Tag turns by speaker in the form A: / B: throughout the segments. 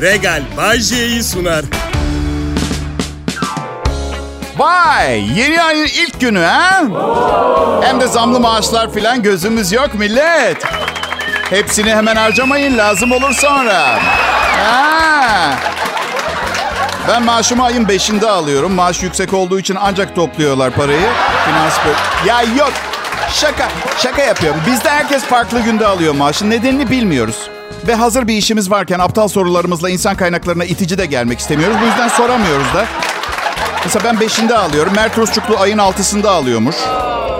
A: Regal Bajje'yi sunar.
B: Vay yeni ayın ilk günü ha? Hem de zamlı maaşlar filan gözümüz yok millet. Hepsini hemen harcamayın lazım olur sonra. Ha. Ben maaşımı ayın 5'inde alıyorum. Maaş yüksek olduğu için ancak topluyorlar parayı. Finans böyle. Ya yok. Şaka. Şaka yapıyorum. Bizde herkes farklı günde alıyor maaşı. Nedenini bilmiyoruz. Ve hazır bir işimiz varken aptal sorularımızla insan kaynaklarına itici de gelmek istemiyoruz. Bu yüzden soramıyoruz da. Mesela ben 5'inde alıyorum. Mert Rusçuklu ayın 6'sında alıyormuş.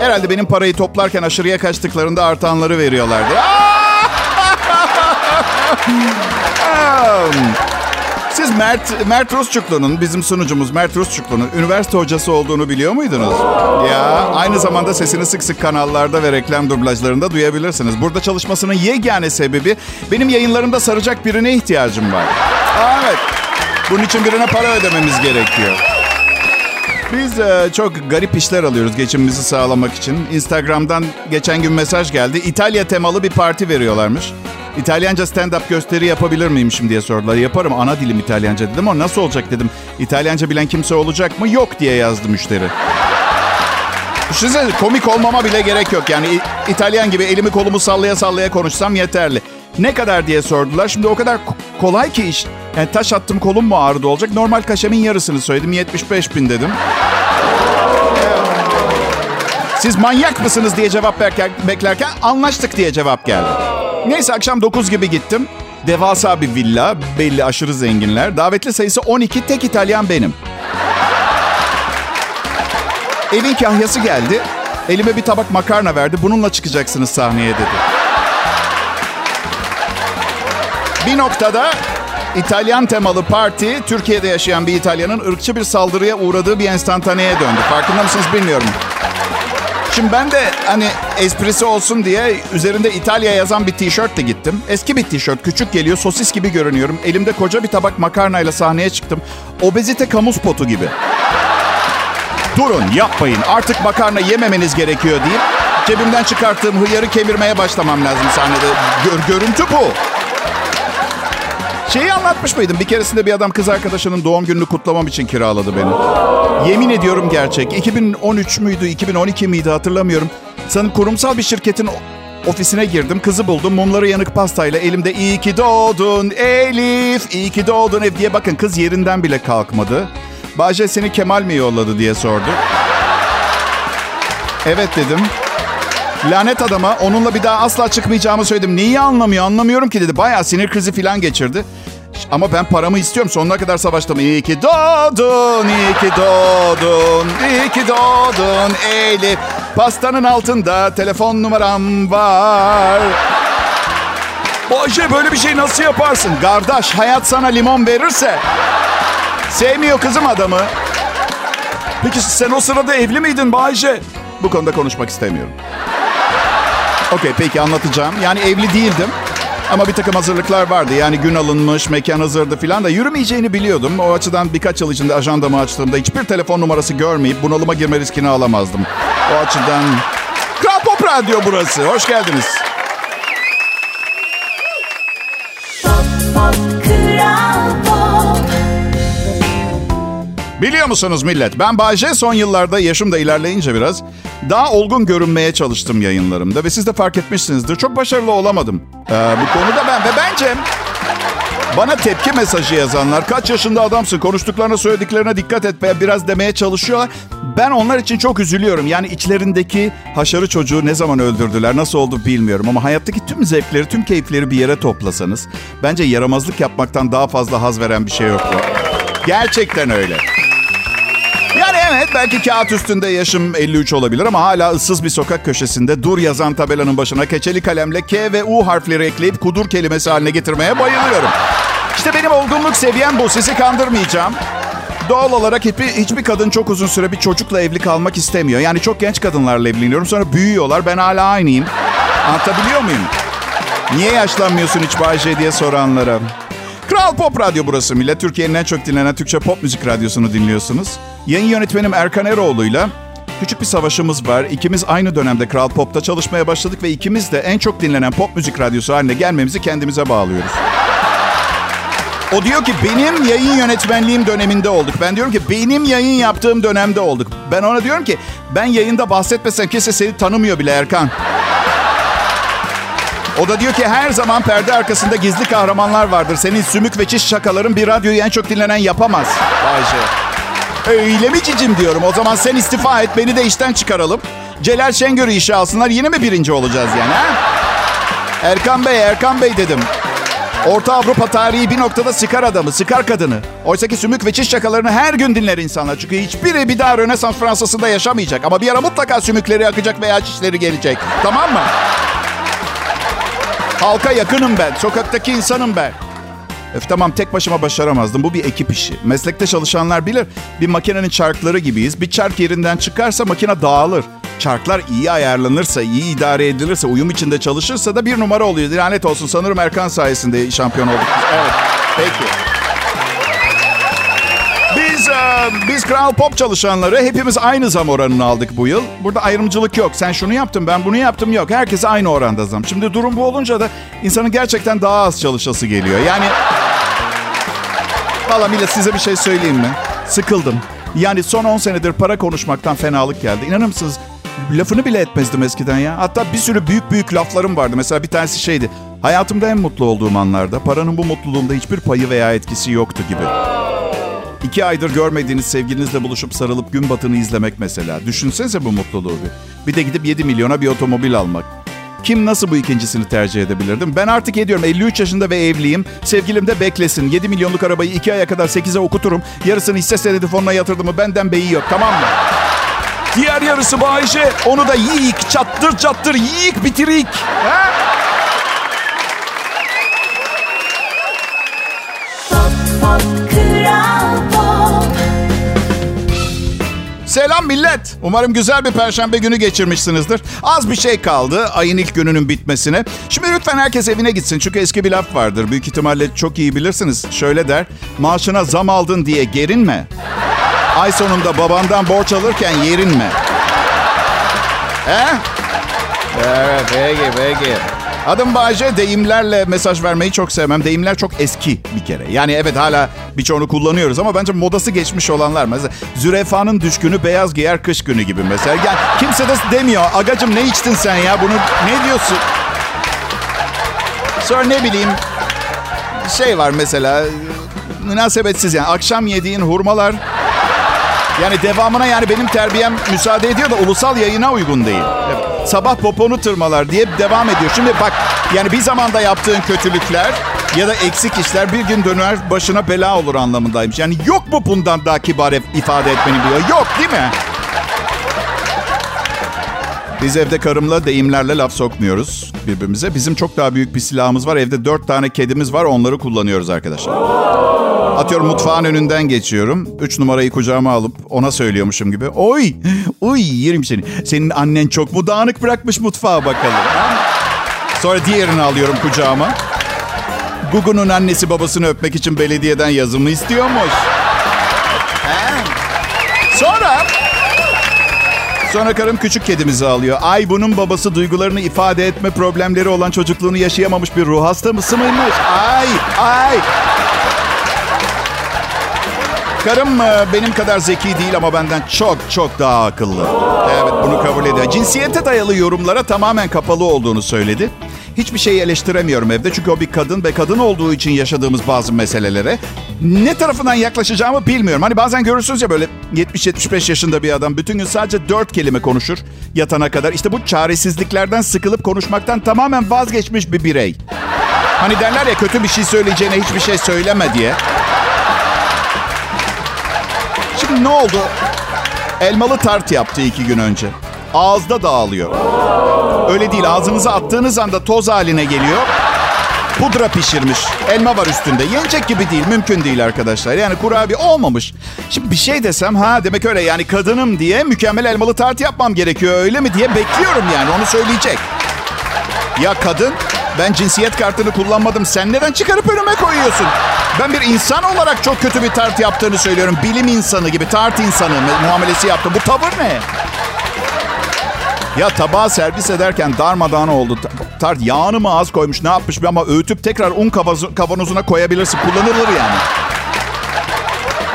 B: Herhalde benim parayı toplarken aşırıya kaçtıklarında artanları veriyorlardı. Siz Mert, Mert Rusçuklu'nun, bizim sunucumuz Mert Rusçuklu'nun üniversite hocası olduğunu biliyor muydunuz? Ya aynı zamanda sesini sık sık kanallarda ve reklam dublajlarında duyabilirsiniz. Burada çalışmasının yegane sebebi benim yayınlarımda saracak birine ihtiyacım var. Evet. Bunun için birine para ödememiz gerekiyor. Biz e, çok garip işler alıyoruz geçimimizi sağlamak için. Instagram'dan geçen gün mesaj geldi. İtalya temalı bir parti veriyorlarmış. İtalyanca stand-up gösteri yapabilir miymişim diye sordular. Yaparım ana dilim İtalyanca dedim ama nasıl olacak dedim. İtalyanca bilen kimse olacak mı? Yok diye yazdı müşteri. Düşünsene komik olmama bile gerek yok. Yani İtalyan gibi elimi kolumu sallaya sallaya konuşsam yeterli. Ne kadar diye sordular. Şimdi o kadar ko- kolay ki iş. Yani taş attım kolum mu ağrıdı olacak. Normal kaşemin yarısını söyledim. 75 bin dedim. Siz manyak mısınız diye cevap beklerken anlaştık diye cevap geldi. Neyse akşam 9 gibi gittim. Devasa bir villa, belli aşırı zenginler. Davetli sayısı 12, tek İtalyan benim. Evin kahyası geldi. Elime bir tabak makarna verdi. Bununla çıkacaksınız sahneye dedi. Bir noktada İtalyan temalı parti, Türkiye'de yaşayan bir İtalyanın ırkçı bir saldırıya uğradığı bir enstantaneye döndü. Farkında mısınız bilmiyorum. Şimdi ben de hani esprisi olsun diye üzerinde İtalya yazan bir tişörtle gittim. Eski bir tişört, küçük geliyor, sosis gibi görünüyorum. Elimde koca bir tabak makarnayla sahneye çıktım. Obezite kamu spotu gibi. Durun, yapmayın. Artık makarna yememeniz gerekiyor deyip cebimden çıkarttığım hıyarı kemirmeye başlamam lazım sahnede. Gör, görüntü bu. Şeyi anlatmış mıydım? Bir keresinde bir adam kız arkadaşının doğum gününü kutlamam için kiraladı beni. Yemin ediyorum gerçek. 2013 müydü, 2012 miydi hatırlamıyorum. Sanırım kurumsal bir şirketin ofisine girdim. Kızı buldum. Mumları yanık pastayla elimde iyi ki doğdun Elif, iyi ki doğdun ev diye bakın kız yerinden bile kalkmadı. Bahçe seni Kemal mi yolladı diye sordu. Evet dedim. Lanet adama onunla bir daha asla çıkmayacağımı söyledim. Neyi anlamıyor anlamıyorum ki dedi. Bayağı sinir krizi falan geçirdi. Ama ben paramı istiyorum. Sonuna kadar savaştım. İyi ki doğdun, iyi ki doğdun, iyi ki doğdun Elif. Pastanın altında telefon numaram var. Bayce böyle bir şey nasıl yaparsın? Kardeş hayat sana limon verirse. Sevmiyor kızım adamı. Peki sen o sırada evli miydin Bayce? Bu konuda konuşmak istemiyorum. Okey peki anlatacağım. Yani evli değildim. Ama bir takım hazırlıklar vardı. Yani gün alınmış, mekan hazırdı falan da yürümeyeceğini biliyordum. O açıdan birkaç yıl içinde ajandamı açtığımda hiçbir telefon numarası görmeyip bunalıma girme riskini alamazdım. O açıdan... Kral Pop Radyo burası. Hoş geldiniz. Biliyor musunuz millet? Ben Bayce son yıllarda yaşım da ilerleyince biraz daha olgun görünmeye çalıştım yayınlarımda. Ve siz de fark etmişsinizdir. Çok başarılı olamadım ee, bu konuda ben. Ve bence bana tepki mesajı yazanlar kaç yaşında adamsın konuştuklarına söylediklerine dikkat et biraz demeye çalışıyorlar. Ben onlar için çok üzülüyorum. Yani içlerindeki haşarı çocuğu ne zaman öldürdüler nasıl oldu bilmiyorum. Ama hayattaki tüm zevkleri tüm keyifleri bir yere toplasanız bence yaramazlık yapmaktan daha fazla haz veren bir şey yok. Gerçekten öyle. Evet belki kağıt üstünde yaşım 53 olabilir ama hala ıssız bir sokak köşesinde dur yazan tabelanın başına keçeli kalemle K ve U harfleri ekleyip kudur kelimesi haline getirmeye bayılıyorum. İşte benim olgunluk seviyem bu. Sizi kandırmayacağım. Doğal olarak hiçbir, hiçbir kadın çok uzun süre bir çocukla evli kalmak istemiyor. Yani çok genç kadınlarla evleniyorum. Sonra büyüyorlar. Ben hala aynıyım. Anlatabiliyor muyum? Niye yaşlanmıyorsun hiç Bayce diye soranlara. Kral Pop Radyo burası millet. Türkiye'nin en çok dinlenen Türkçe pop müzik radyosunu dinliyorsunuz. Yayın yönetmenim Erkan Eroğlu'yla küçük bir savaşımız var. İkimiz aynı dönemde Kral Pop'ta çalışmaya başladık ve ikimiz de en çok dinlenen pop müzik radyosu haline gelmemizi kendimize bağlıyoruz. O diyor ki benim yayın yönetmenliğim döneminde olduk. Ben diyorum ki benim yayın yaptığım dönemde olduk. Ben ona diyorum ki ben yayında bahsetmesem kimse seni tanımıyor bile Erkan. O da diyor ki her zaman perde arkasında gizli kahramanlar vardır. Senin sümük ve çiş şakaların bir radyoyu en çok dinlenen yapamaz. Bayce. Öyle mi cicim diyorum. O zaman sen istifa et beni de işten çıkaralım. Celal Şengör'ü işe alsınlar. Yine mi birinci olacağız yani ha? Erkan Bey, Erkan Bey dedim. Orta Avrupa tarihi bir noktada sıkar adamı, sıkar kadını. Oysa ki sümük ve çiş şakalarını her gün dinler insanlar. Çünkü hiçbiri bir daha Rönesans Fransa'sında yaşamayacak. Ama bir ara mutlaka sümükleri akacak veya çişleri gelecek. Tamam mı? Halka yakınım ben. Sokaktaki insanım ben. Öf tamam tek başıma başaramazdım. Bu bir ekip işi. Meslekte çalışanlar bilir. Bir makinenin çarkları gibiyiz. Bir çark yerinden çıkarsa makine dağılır. Çarklar iyi ayarlanırsa, iyi idare edilirse, uyum içinde çalışırsa da bir numara oluyor. Lanet olsun. Sanırım Erkan sayesinde şampiyon olduk. Evet. Peki. Biz, e, biz Kral Pop çalışanları hepimiz aynı zam oranını aldık bu yıl. Burada ayrımcılık yok. Sen şunu yaptın, ben bunu yaptım yok. Herkese aynı oranda zam. Şimdi durum bu olunca da insanın gerçekten daha az çalışası geliyor. Yani Valla millet size bir şey söyleyeyim mi? Sıkıldım. Yani son 10 senedir para konuşmaktan fenalık geldi. İnanır mısınız? Lafını bile etmezdim eskiden ya. Hatta bir sürü büyük büyük laflarım vardı. Mesela bir tanesi şeydi. Hayatımda en mutlu olduğum anlarda paranın bu mutluluğumda hiçbir payı veya etkisi yoktu gibi. İki aydır görmediğiniz sevgilinizle buluşup sarılıp gün batını izlemek mesela. Düşünsenize bu mutluluğu bir. Bir de gidip 7 milyona bir otomobil almak. Kim nasıl bu ikincisini tercih edebilirdim? Ben artık ediyorum. 53 yaşında ve evliyim. Sevgilim de beklesin. 7 milyonluk arabayı 2 aya kadar 8'e okuturum. Yarısını hisse senedi fonuna yatırdığımı benden beyi yok. Tamam mı? Diğer yarısı Bayşe. Onu da yiyik, çattır çattır yiyik bitirik. Ha? Selam millet. Umarım güzel bir perşembe günü geçirmişsinizdir. Az bir şey kaldı ayın ilk gününün bitmesine. Şimdi lütfen herkes evine gitsin. Çünkü eski bir laf vardır. Büyük ihtimalle çok iyi bilirsiniz. Şöyle der. Maaşına zam aldın diye gerinme. Ay sonunda babandan borç alırken yerinme. He? Evet, peki, peki. Adım Bayce. Deyimlerle mesaj vermeyi çok sevmem. Deyimler çok eski bir kere. Yani evet hala birçoğunu kullanıyoruz ama bence modası geçmiş olanlar. Mesela zürefanın düşkünü beyaz giyer kış günü gibi mesela. Yani kimse de demiyor. Agacım ne içtin sen ya? Bunu ne diyorsun? Sonra ne bileyim şey var mesela münasebetsiz yani akşam yediğin hurmalar yani devamına yani benim terbiyem müsaade ediyor da ulusal yayına uygun değil. Sabah poponu tırmalar diye devam ediyor. Şimdi bak yani bir zamanda yaptığın kötülükler ya da eksik işler bir gün döner başına bela olur anlamındaymış. Yani yok mu bundan daha kibar ifade etmenin diyor. Yok değil mi? Biz evde karımla deyimlerle laf sokmuyoruz birbirimize. Bizim çok daha büyük bir silahımız var. Evde dört tane kedimiz var. Onları kullanıyoruz arkadaşlar. Atıyorum mutfağın önünden geçiyorum. Üç numarayı kucağıma alıp ona söylüyormuşum gibi. Oy, uy yerim seni. Senin annen çok mu dağınık bırakmış mutfağı bakalım. Sonra diğerini alıyorum kucağıma. Gugu'nun annesi babasını öpmek için belediyeden yazımı istiyormuş. He. Sonra... Sonra karım küçük kedimizi alıyor. Ay bunun babası duygularını ifade etme problemleri olan çocukluğunu yaşayamamış bir ruh hasta mısı mıymış? Ay, ay. Karım e, benim kadar zeki değil ama benden çok çok daha akıllı. Evet bunu kabul ediyor. Cinsiyete dayalı yorumlara tamamen kapalı olduğunu söyledi. Hiçbir şeyi eleştiremiyorum evde çünkü o bir kadın ve kadın olduğu için yaşadığımız bazı meselelere ne tarafından yaklaşacağımı bilmiyorum. Hani bazen görürsünüz ya böyle 70-75 yaşında bir adam bütün gün sadece dört kelime konuşur yatana kadar. İşte bu çaresizliklerden sıkılıp konuşmaktan tamamen vazgeçmiş bir birey. Hani derler ya kötü bir şey söyleyeceğine hiçbir şey söyleme diye. Şimdi ne oldu? Elmalı tart yaptı iki gün önce. Ağızda dağılıyor. Öyle değil ağzınıza attığınız anda toz haline geliyor. Pudra pişirmiş. Elma var üstünde. Yenecek gibi değil. Mümkün değil arkadaşlar. Yani kurabiye olmamış. Şimdi bir şey desem ha demek öyle yani kadınım diye mükemmel elmalı tart yapmam gerekiyor öyle mi diye bekliyorum yani onu söyleyecek. Ya kadın ben cinsiyet kartını kullanmadım. Sen neden çıkarıp önüme koyuyorsun? Ben bir insan olarak çok kötü bir tart yaptığını söylüyorum. Bilim insanı gibi tart insanı muamelesi yaptım. Bu tavır ne? Ya tabağı servis ederken darmadağın oldu. tart yağını mı az koymuş ne yapmış ama öğütüp tekrar un kavanozu- kavanozuna koyabilirsin. Kullanılır yani.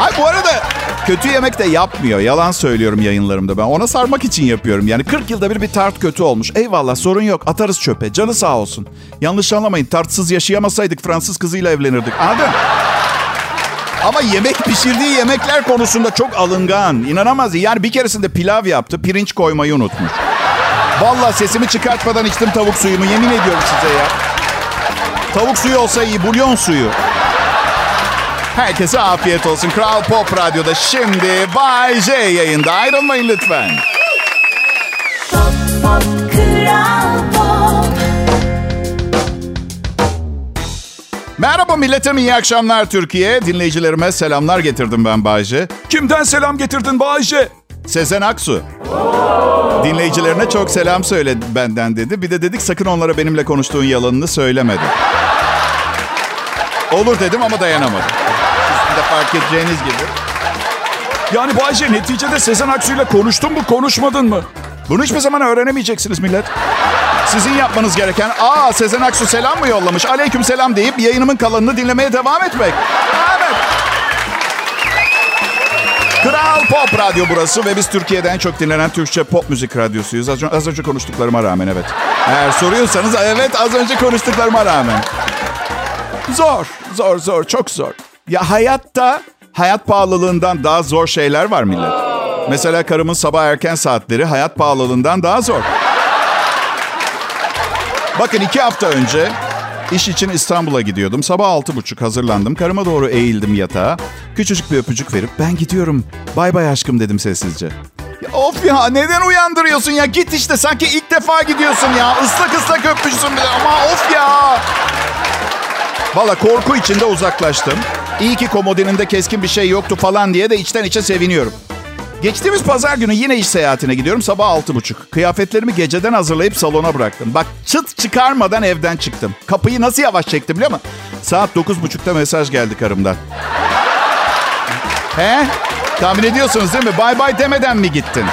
B: Ay bu arada kötü yemek de yapmıyor. Yalan söylüyorum yayınlarımda ben. Ona sarmak için yapıyorum. Yani 40 yılda bir bir tart kötü olmuş. Eyvallah sorun yok. Atarız çöpe. Canı sağ olsun. Yanlış anlamayın. Tartsız yaşayamasaydık Fransız kızıyla evlenirdik. Anladın? Ama yemek pişirdiği yemekler konusunda çok alıngan. İnanamaz. Yani bir keresinde pilav yaptı. Pirinç koymayı unutmuş. Vallahi sesimi çıkartmadan içtim tavuk suyumu. Yemin ediyorum size ya. Tavuk suyu olsa iyi. Bulyon suyu. Herkese afiyet olsun. Kral Pop Radyo'da şimdi Bay J yayında. Ayrılmayın lütfen.
C: Pop pop kral pop
B: Merhaba milletim, iyi akşamlar Türkiye. Dinleyicilerime selamlar getirdim ben Bay J.
A: Kimden selam getirdin Bayce?
B: Sezen Aksu. Dinleyicilerine çok selam söyle benden dedi. Bir de dedik sakın onlara benimle konuştuğun yalanını söylemedi. Olur dedim ama dayanamadım. Sizin de fark edeceğiniz gibi.
A: Yani Bayce neticede Sezen Aksu'yla konuştun mu konuşmadın mı?
B: Bunu hiçbir zaman öğrenemeyeceksiniz millet. Sizin yapmanız gereken aa Sezen Aksu selam mı yollamış? Aleyküm selam deyip yayınımın kalanını dinlemeye devam etmek. Evet. Kral Pop Radyo burası ve biz Türkiye'de en çok dinlenen Türkçe pop müzik radyosuyuz. Az, az önce konuştuklarıma rağmen evet. Eğer soruyorsanız evet az önce konuştuklarıma rağmen. Zor, zor, zor, çok zor. Ya hayatta hayat pahalılığından daha zor şeyler var millet. Mesela karımın sabah erken saatleri hayat pahalılığından daha zor. Bakın iki hafta önce iş için İstanbul'a gidiyordum. Sabah altı buçuk hazırlandım. Karıma doğru eğildim yatağa. Küçücük bir öpücük verip ben gidiyorum. Bay bay aşkım dedim sessizce. Ya of ya neden uyandırıyorsun ya? Git işte sanki ilk defa gidiyorsun ya. Islak ıslak öpmüşsün ama of ya. Valla korku içinde uzaklaştım. İyi ki komodininde keskin bir şey yoktu falan diye de içten içe seviniyorum. Geçtiğimiz pazar günü yine iş seyahatine gidiyorum sabah altı buçuk. Kıyafetlerimi geceden hazırlayıp salona bıraktım. Bak çıt çıkarmadan evden çıktım. Kapıyı nasıl yavaş çektim biliyor musun? Saat dokuz buçukta mesaj geldi karımdan. He? Tahmin ediyorsunuz değil mi? Bay bay demeden mi gittin?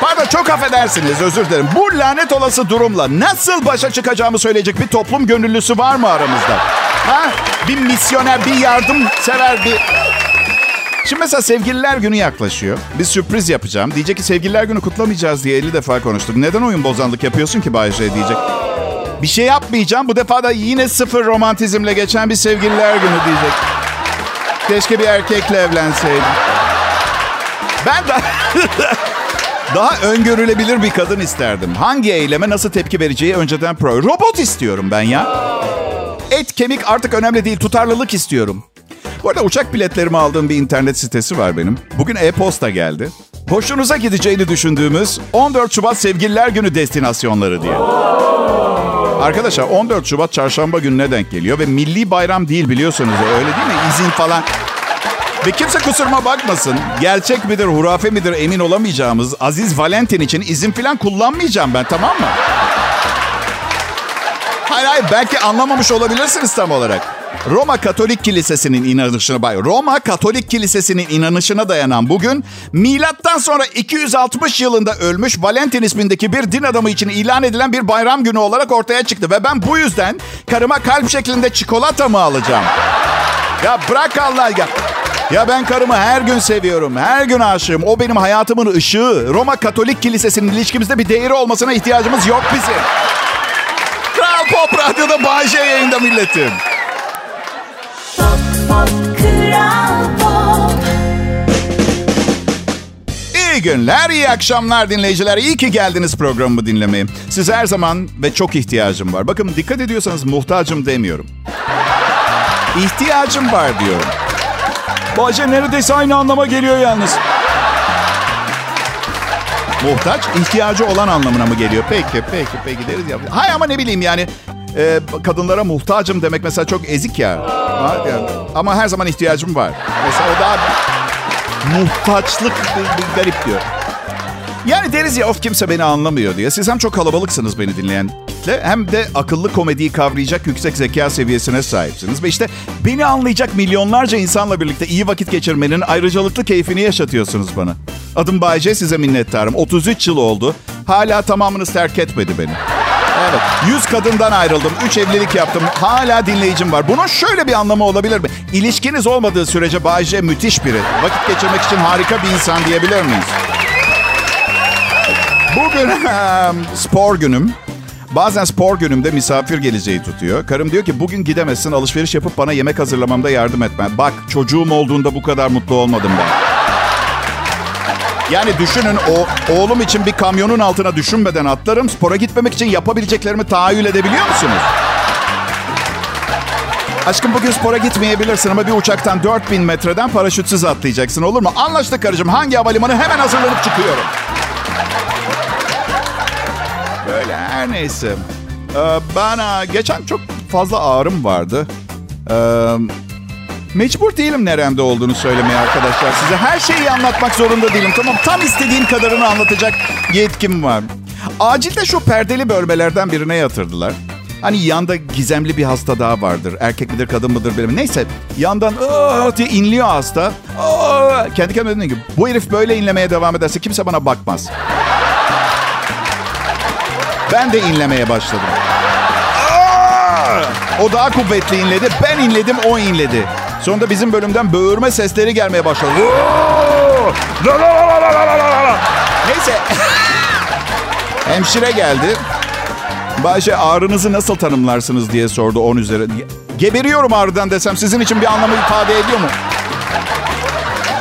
B: Pardon çok affedersiniz özür dilerim. Bu lanet olası durumla nasıl başa çıkacağımı söyleyecek bir toplum gönüllüsü var mı aramızda? Ha? Bir misyoner, bir yardımsever, bir... Şimdi mesela sevgililer günü yaklaşıyor. Bir sürpriz yapacağım. Diyecek ki sevgililer günü kutlamayacağız diye 50 defa konuştuk. Neden oyun bozanlık yapıyorsun ki Bay J diyecek. Bir şey yapmayacağım. Bu defa da yine sıfır romantizmle geçen bir sevgililer günü diyecek. Keşke bir erkekle evlenseydim. Ben de... Daha öngörülebilir bir kadın isterdim. Hangi eyleme nasıl tepki vereceği önceden pro. Robot istiyorum ben ya. Et kemik artık önemli değil. Tutarlılık istiyorum. Bu arada uçak biletlerimi aldığım bir internet sitesi var benim. Bugün e-posta geldi. Hoşunuza gideceğini düşündüğümüz 14 Şubat Sevgililer Günü destinasyonları diye. Arkadaşlar 14 Şubat çarşamba gününe denk geliyor ve milli bayram değil biliyorsunuz öyle değil mi? İzin falan. Ve kimse kusuruma bakmasın. Gerçek midir, hurafe midir emin olamayacağımız Aziz Valentin için izin falan kullanmayacağım ben tamam mı? Hayır hayır belki anlamamış olabilirsiniz tam olarak. Roma Katolik Kilisesi'nin inanışına bay Roma Katolik Kilisesi'nin inanışına dayanan bugün milattan sonra 260 yılında ölmüş Valentin ismindeki bir din adamı için ilan edilen bir bayram günü olarak ortaya çıktı ve ben bu yüzden karıma kalp şeklinde çikolata mı alacağım? Ya bırak Allah ya. Ya ben karımı her gün seviyorum. Her gün aşığım. O benim hayatımın ışığı. Roma Katolik Kilisesi'nin ilişkimizde bir değeri olmasına ihtiyacımız yok bizim. Kral Pop Radyo'da Bayşe yayında milletim. Günler, iyi akşamlar dinleyiciler. İyi ki geldiniz programımı dinlemeye. Size her zaman ve çok ihtiyacım var. Bakın dikkat ediyorsanız muhtacım demiyorum. İhtiyacım var diyorum.
A: Bayce neredeyse aynı anlama geliyor yalnız.
B: Muhtaç ihtiyacı olan anlamına mı geliyor? Peki, peki, peki deriz ya. Hay ama ne bileyim yani e, kadınlara muhtacım demek mesela çok ezik ya. Ama her zaman ihtiyacım var. Mesela o daha muhtaçlık garip diyor. Yani deriz ya of kimse beni anlamıyor diye. Siz hem çok kalabalıksınız beni dinleyen kitle hem de akıllı komediyi kavrayacak yüksek zeka seviyesine sahipsiniz. Ve işte beni anlayacak milyonlarca insanla birlikte iyi vakit geçirmenin ayrıcalıklı keyfini yaşatıyorsunuz bana. Adım Bayce size minnettarım. 33 yıl oldu. hala tamamını terk etmedi beni. Evet. 100 kadından ayrıldım. 3 evlilik yaptım. Hala dinleyicim var. Bunun şöyle bir anlamı olabilir mi? İlişkiniz olmadığı sürece Bay J müthiş biri. Vakit geçirmek için harika bir insan diyebilir miyiz? Bugün spor günüm. Bazen spor günümde misafir geleceği tutuyor. Karım diyor ki bugün gidemezsin alışveriş yapıp bana yemek hazırlamamda yardım etme. Bak çocuğum olduğunda bu kadar mutlu olmadım ben. Yani düşünün o oğlum için bir kamyonun altına düşünmeden atlarım. Spora gitmemek için yapabileceklerimi tahayyül edebiliyor musunuz? Aşkım bugün spora gitmeyebilirsin ama bir uçaktan 4000 metreden paraşütsüz atlayacaksın olur mu? Anlaştık karıcığım. Hangi havalimanı hemen hazırlanıp çıkıyorum. Böyle her neyse. Ee, ben geçen çok fazla ağrım vardı. Ee, mecbur değilim neremde olduğunu söylemeye arkadaşlar. Size her şeyi anlatmak zorunda değilim. Tamam tam istediğim kadarını anlatacak yetkim var. Acilde şu perdeli bölmelerden birine yatırdılar. Hani yanda gizemli bir hasta daha vardır. Erkek midir kadın mıdır bilmiyorum. Neyse yandan "Aa!" diye inliyor hasta. Aa! Kendi kendime dedim ki bu herif böyle inlemeye devam ederse kimse bana bakmaz. Ben de inlemeye başladım. Aa! O daha kuvvetli inledi. Ben inledim, o inledi. Sonunda bizim bölümden böğürme sesleri gelmeye başladı. Neyse. Hemşire geldi. Bayşe ağrınızı nasıl tanımlarsınız diye sordu 10 üzeri. Geberiyorum ağrıdan desem sizin için bir anlamı ifade ediyor mu?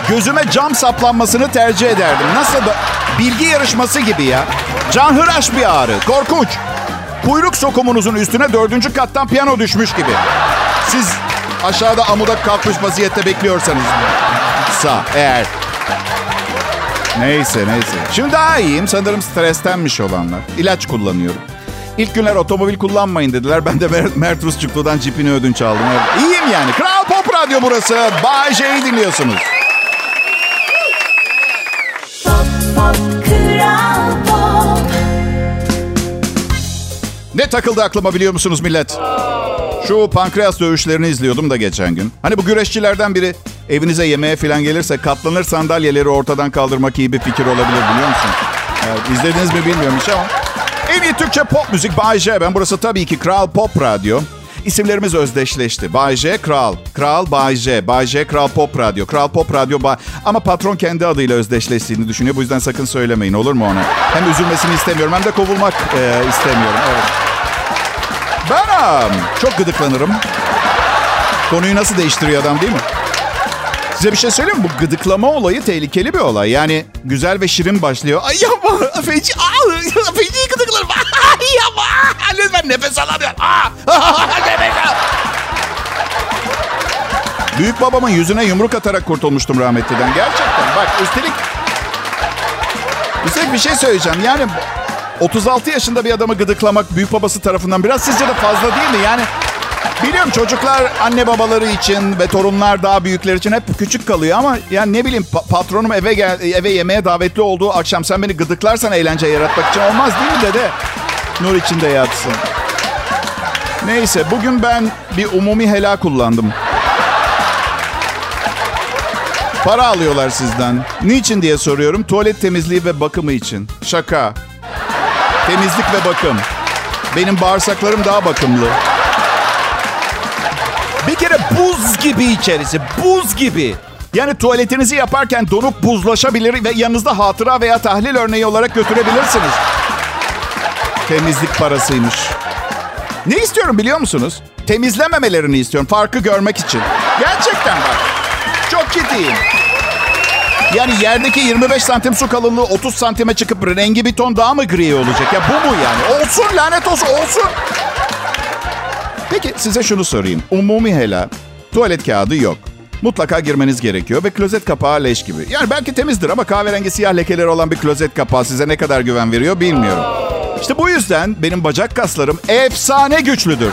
B: Gözüme cam saplanmasını tercih ederdim. Nasıl da bilgi yarışması gibi ya. Canhıraş bir ağrı. Korkunç. Kuyruk sokumunuzun üstüne dördüncü kattan piyano düşmüş gibi. Siz aşağıda amuda kalkmış vaziyette bekliyorsanız. Sağ eğer. Neyse neyse. Şimdi daha iyiyim. Sanırım strestenmiş olanlar. İlaç kullanıyorum. İlk günler otomobil kullanmayın dediler. Ben de Mer- Mert Rusçuklu'dan cipini ödünç aldım. Evet. İyiyim yani. Kral Pop Radyo burası. Bay J'yi dinliyorsunuz.
C: Pop Pop Kral Pop
B: Ne takıldı aklıma biliyor musunuz millet? Şu pankreas dövüşlerini izliyordum da geçen gün. Hani bu güreşçilerden biri evinize yemeğe falan gelirse katlanır sandalyeleri ortadan kaldırmak iyi bir fikir olabilir biliyor musun? Evet, izlediniz mi bilmiyorum hiç ama. En iyi Türkçe pop müzik Bay J. Ben burası tabii ki Kral Pop Radyo. İsimlerimiz özdeşleşti. Bay J, Kral. Kral Bay J. Bay J, Kral Pop Radyo. Kral Pop Radyo Bay... Ama patron kendi adıyla özdeşleştiğini düşünüyor. Bu yüzden sakın söylemeyin olur mu ona? Hem üzülmesini istemiyorum hem de kovulmak e, istemiyorum. Evet. Ben am, çok gıdıklanırım. Konuyu nasıl değiştiriyor adam değil mi? Size bir şey söyleyeyim mi? Bu gıdıklama olayı tehlikeli bir olay. Yani güzel ve şirin başlıyor. Ay yapma. Feci. Aa, feci gıdıklarım. Ay yapma. Lütfen nefes alamıyorum. Aa. Büyük babamın yüzüne yumruk atarak kurtulmuştum rahmetliden. Gerçekten. Bak üstelik... Üstelik bir şey söyleyeceğim. Yani 36 yaşında bir adamı gıdıklamak büyük babası tarafından biraz sizce de fazla değil mi? Yani biliyorum çocuklar anne babaları için ve torunlar daha büyükler için hep küçük kalıyor ama yani ne bileyim pa- patronum eve gel eve yemeğe davetli olduğu akşam sen beni gıdıklarsan eğlence yaratmak için olmaz değil mi dede? Nur içinde yatsın. Neyse bugün ben bir umumi helal kullandım. Para alıyorlar sizden. Niçin diye soruyorum. Tuvalet temizliği ve bakımı için. Şaka. Temizlik ve bakım. Benim bağırsaklarım daha bakımlı. Bir kere buz gibi içerisi. Buz gibi. Yani tuvaletinizi yaparken donup buzlaşabilir ve yanınızda hatıra veya tahlil örneği olarak götürebilirsiniz. Temizlik parasıymış. Ne istiyorum biliyor musunuz? Temizlememelerini istiyorum. Farkı görmek için. Gerçekten bak. Çok ciddiyim. Yani yerdeki 25 santim su kalınlığı 30 santime çıkıp rengi bir ton daha mı gri olacak? Ya bu mu yani? Olsun lanet olsun olsun. Peki size şunu sorayım. Umumi helal. Tuvalet kağıdı yok. Mutlaka girmeniz gerekiyor ve klozet kapağı leş gibi. Yani belki temizdir ama kahverengi siyah lekeleri olan bir klozet kapağı size ne kadar güven veriyor bilmiyorum. İşte bu yüzden benim bacak kaslarım efsane güçlüdür.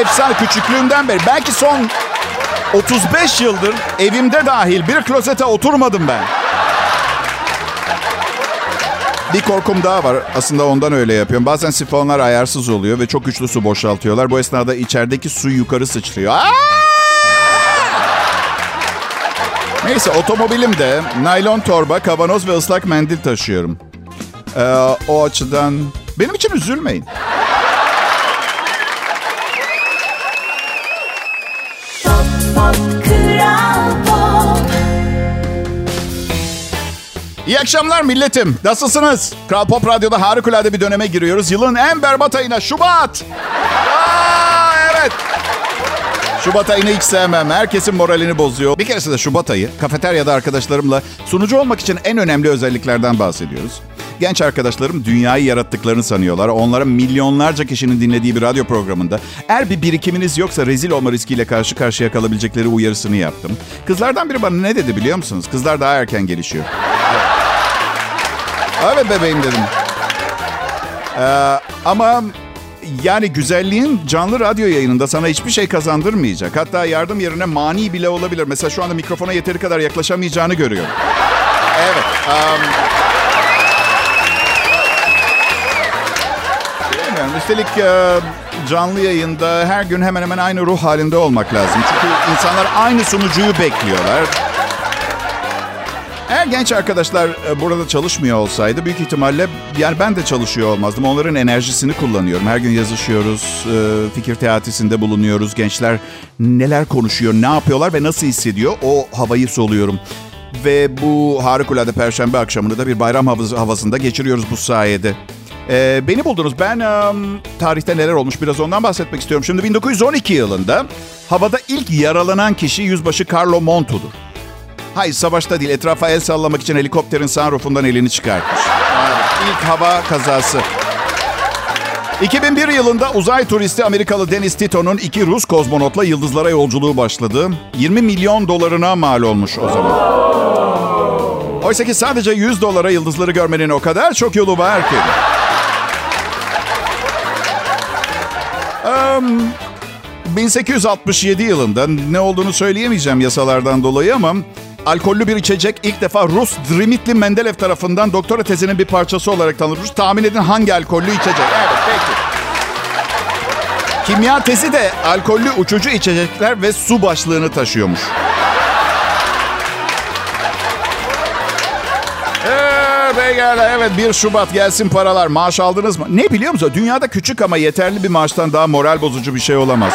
B: Efsane küçüklüğümden beri. Belki son 35 yıldır evimde dahil bir klozete oturmadım ben. Bir korkum daha var. Aslında ondan öyle yapıyorum. Bazen sifonlar ayarsız oluyor ve çok güçlü su boşaltıyorlar. Bu esnada içerideki su yukarı sıçrıyor. Aa! Neyse otomobilimde naylon torba, kavanoz ve ıslak mendil taşıyorum. Ee, o açıdan benim için üzülmeyin. İyi akşamlar milletim. Nasılsınız? Kral Pop Radyo'da harikulade bir döneme giriyoruz. Yılın en berbat ayına Şubat. Aa, evet. Şubat ayını hiç sevmem. Herkesin moralini bozuyor. Bir keresinde Şubat ayı kafeteryada arkadaşlarımla sunucu olmak için en önemli özelliklerden bahsediyoruz. Genç arkadaşlarım dünyayı yarattıklarını sanıyorlar. Onlara milyonlarca kişinin dinlediği bir radyo programında eğer bir birikiminiz yoksa rezil olma riskiyle karşı karşıya kalabilecekleri uyarısını yaptım. Kızlardan biri bana ne dedi biliyor musunuz? Kızlar daha erken gelişiyor. Evet bebeğim dedim. Ee, ama yani güzelliğin canlı radyo yayınında sana hiçbir şey kazandırmayacak. Hatta yardım yerine mani bile olabilir. Mesela şu anda mikrofona yeteri kadar yaklaşamayacağını görüyorum. Evet. Um... Bilmiyorum. Üstelik e, canlı yayında her gün hemen hemen aynı ruh halinde olmak lazım. Çünkü insanlar aynı sunucuyu bekliyorlar. Eğer genç arkadaşlar e, burada çalışmıyor olsaydı büyük ihtimalle yani ben de çalışıyor olmazdım. Onların enerjisini kullanıyorum. Her gün yazışıyoruz, e, fikir teatisinde bulunuyoruz. Gençler neler konuşuyor, ne yapıyorlar ve nasıl hissediyor o havayı soluyorum. Ve bu harikulade perşembe akşamını da bir bayram havası- havasında geçiriyoruz bu sayede. E, beni buldunuz. Ben em, tarihte neler olmuş biraz ondan bahsetmek istiyorum. Şimdi 1912 yılında havada ilk yaralanan kişi yüzbaşı Carlo Monto'dur. Hayır savaşta değil etrafa el sallamak için helikopterin sunroofundan elini çıkartmış. Evet, ilk hava kazası. 2001 yılında uzay turisti Amerikalı Dennis Tito'nun iki Rus kozmonotla yıldızlara yolculuğu başladı. 20 milyon dolarına mal olmuş o zaman. Oysa ki sadece 100 dolara yıldızları görmenin o kadar çok yolu var ki. 1867 yılında ne olduğunu söyleyemeyeceğim yasalardan dolayı ama alkollü bir içecek ilk defa Rus Dmitri Mendeleev tarafından doktora tezinin bir parçası olarak tanınmış. Tahmin edin hangi alkollü içecek? Evet peki. Kimya tezi de alkollü uçucu içecekler ve su başlığını taşıyormuş. Ee, beyler, evet 1 Şubat gelsin paralar. Maaş aldınız mı? Ne biliyor musun? Dünyada küçük ama yeterli bir maaştan daha moral bozucu bir şey olamaz.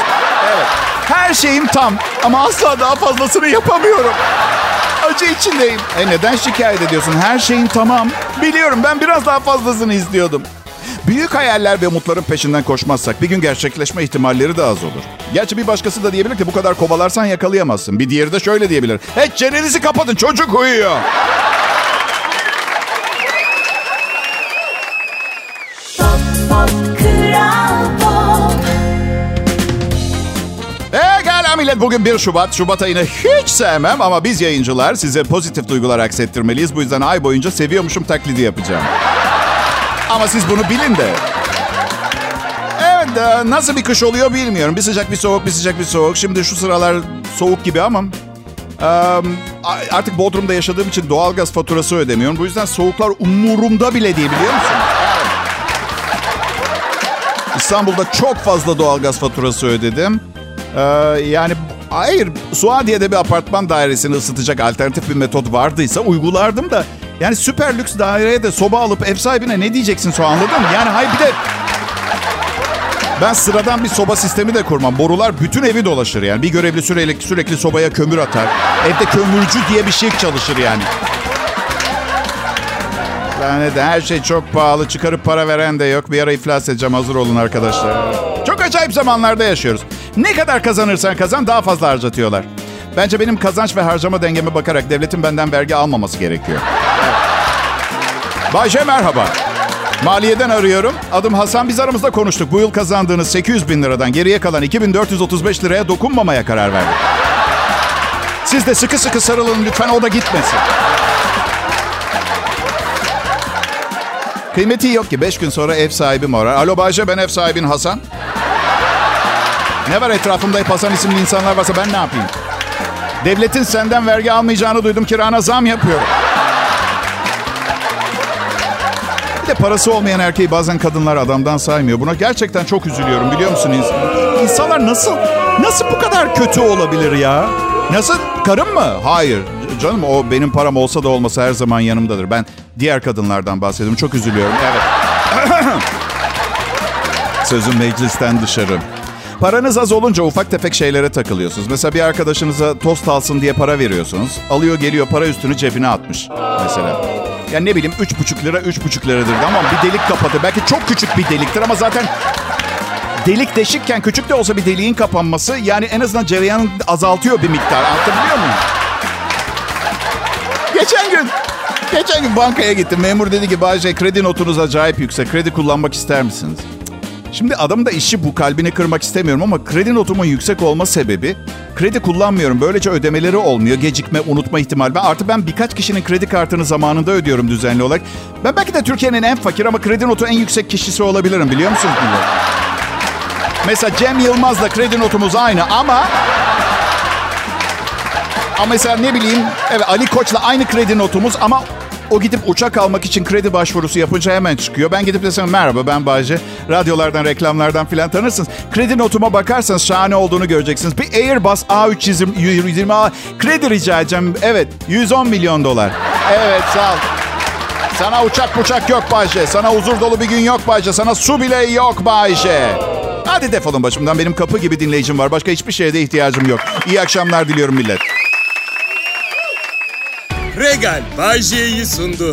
B: Evet. Her şeyim tam ama asla daha fazlasını yapamıyorum. Acı içindeyim. E neden şikayet ediyorsun? Her şeyin tamam. Biliyorum ben biraz daha fazlasını istiyordum. Büyük hayaller ve umutların peşinden koşmazsak bir gün gerçekleşme ihtimalleri de az olur. Gerçi bir başkası da diyebilir ki bu kadar kovalarsan yakalayamazsın. Bir diğeri de şöyle diyebilir. Hey çenenizi kapatın çocuk uyuyor. E millet bugün 1 Şubat. Şubat ayını hiç sevmem ama biz yayıncılar size pozitif duygular aksettirmeliyiz. Bu yüzden ay boyunca seviyormuşum taklidi yapacağım. Ama siz bunu bilin de. Evet e, nasıl bir kış oluyor bilmiyorum. Bir sıcak bir soğuk bir sıcak bir soğuk. Şimdi şu sıralar soğuk gibi ama... artık Bodrum'da yaşadığım için doğalgaz faturası ödemiyorum. Bu yüzden soğuklar umurumda bile değil biliyor musun? İstanbul'da çok fazla doğalgaz faturası ödedim. Ee, yani hayır Suadiye'de bir apartman dairesini ısıtacak alternatif bir metot vardıysa uygulardım da. Yani süper lüks daireye de soba alıp ev sahibine ne diyeceksin sonra anladın mı? Yani hayır bir de ben sıradan bir soba sistemi de kurmam. Borular bütün evi dolaşır yani. Bir görevli sürekli, sürekli sobaya kömür atar. Evde kömürcü diye bir şey çalışır yani. Lanet her şey çok pahalı. Çıkarıp para veren de yok. Bir ara iflas edeceğim. Hazır olun arkadaşlar. Çok acayip zamanlarda yaşıyoruz. Ne kadar kazanırsan kazan daha fazla harcatıyorlar. Bence benim kazanç ve harcama dengeme bakarak devletin benden vergi almaması gerekiyor. Bayce merhaba. Maliyeden arıyorum. Adım Hasan. Biz aramızda konuştuk. Bu yıl kazandığınız 800 bin liradan geriye kalan 2435 liraya dokunmamaya karar verdik. Siz de sıkı sıkı sarılın lütfen o da gitmesin. Kıymeti yok ki. Beş gün sonra ev sahibim arar. Alo Bayce ben ev sahibin Hasan. Ne var etrafımda hep Hasan isimli insanlar varsa ben ne yapayım? Devletin senden vergi almayacağını duydum. Kirana zam yapıyorum. Bir de parası olmayan erkeği bazen kadınlar adamdan saymıyor. Buna gerçekten çok üzülüyorum biliyor musun? İns- İnsanlar nasıl nasıl bu kadar kötü olabilir ya? Nasıl? Karım mı? Hayır. canım o benim param olsa da olmasa her zaman yanımdadır. Ben diğer kadınlardan bahsediyorum. Çok üzülüyorum. Evet. Sözüm meclisten dışarı. Paranız az olunca ufak tefek şeylere takılıyorsunuz. Mesela bir arkadaşınıza tost alsın diye para veriyorsunuz. Alıyor geliyor para üstünü cebine atmış mesela. Yani ne bileyim üç buçuk lira üç buçuk liradır ama bir delik kapadı. Belki çok küçük bir deliktir ama zaten delik deşikken küçük de olsa bir deliğin kapanması yani en azından cereyanı azaltıyor bir miktar. Anlatabiliyor muyum? Geçen gün Geçen gün bankaya gittim. Memur dedi ki Bayce kredi notunuz acayip yüksek. Kredi kullanmak ister misiniz? Şimdi adamın da işi bu kalbini kırmak istemiyorum ama kredi notumun yüksek olma sebebi kredi kullanmıyorum. Böylece ödemeleri olmuyor. Gecikme, unutma ihtimali. Ben artık ben birkaç kişinin kredi kartını zamanında ödüyorum düzenli olarak. Ben belki de Türkiye'nin en fakir ama kredi notu en yüksek kişisi olabilirim biliyor musunuz? Mesela Cem Yılmaz'la kredi notumuz aynı ama ama mesela ne bileyim evet Ali Koç'la aynı kredi notumuz ama o gidip uçak almak için kredi başvurusu yapınca hemen çıkıyor. Ben gidip desem merhaba ben Bayce. Radyolardan, reklamlardan filan tanırsınız. Kredi notuma bakarsanız şahane olduğunu göreceksiniz. Bir Airbus A320A kredi rica edeceğim. Evet 110 milyon dolar. Evet sağ ol. Sana uçak uçak yok Bayce. Sana huzur dolu bir gün yok Bayce. Sana su bile yok Bayce. Hadi defolun başımdan. Benim kapı gibi dinleyicim var. Başka hiçbir şeye de ihtiyacım yok. İyi akşamlar diliyorum millet.
D: Regal Bay J'yi sundu.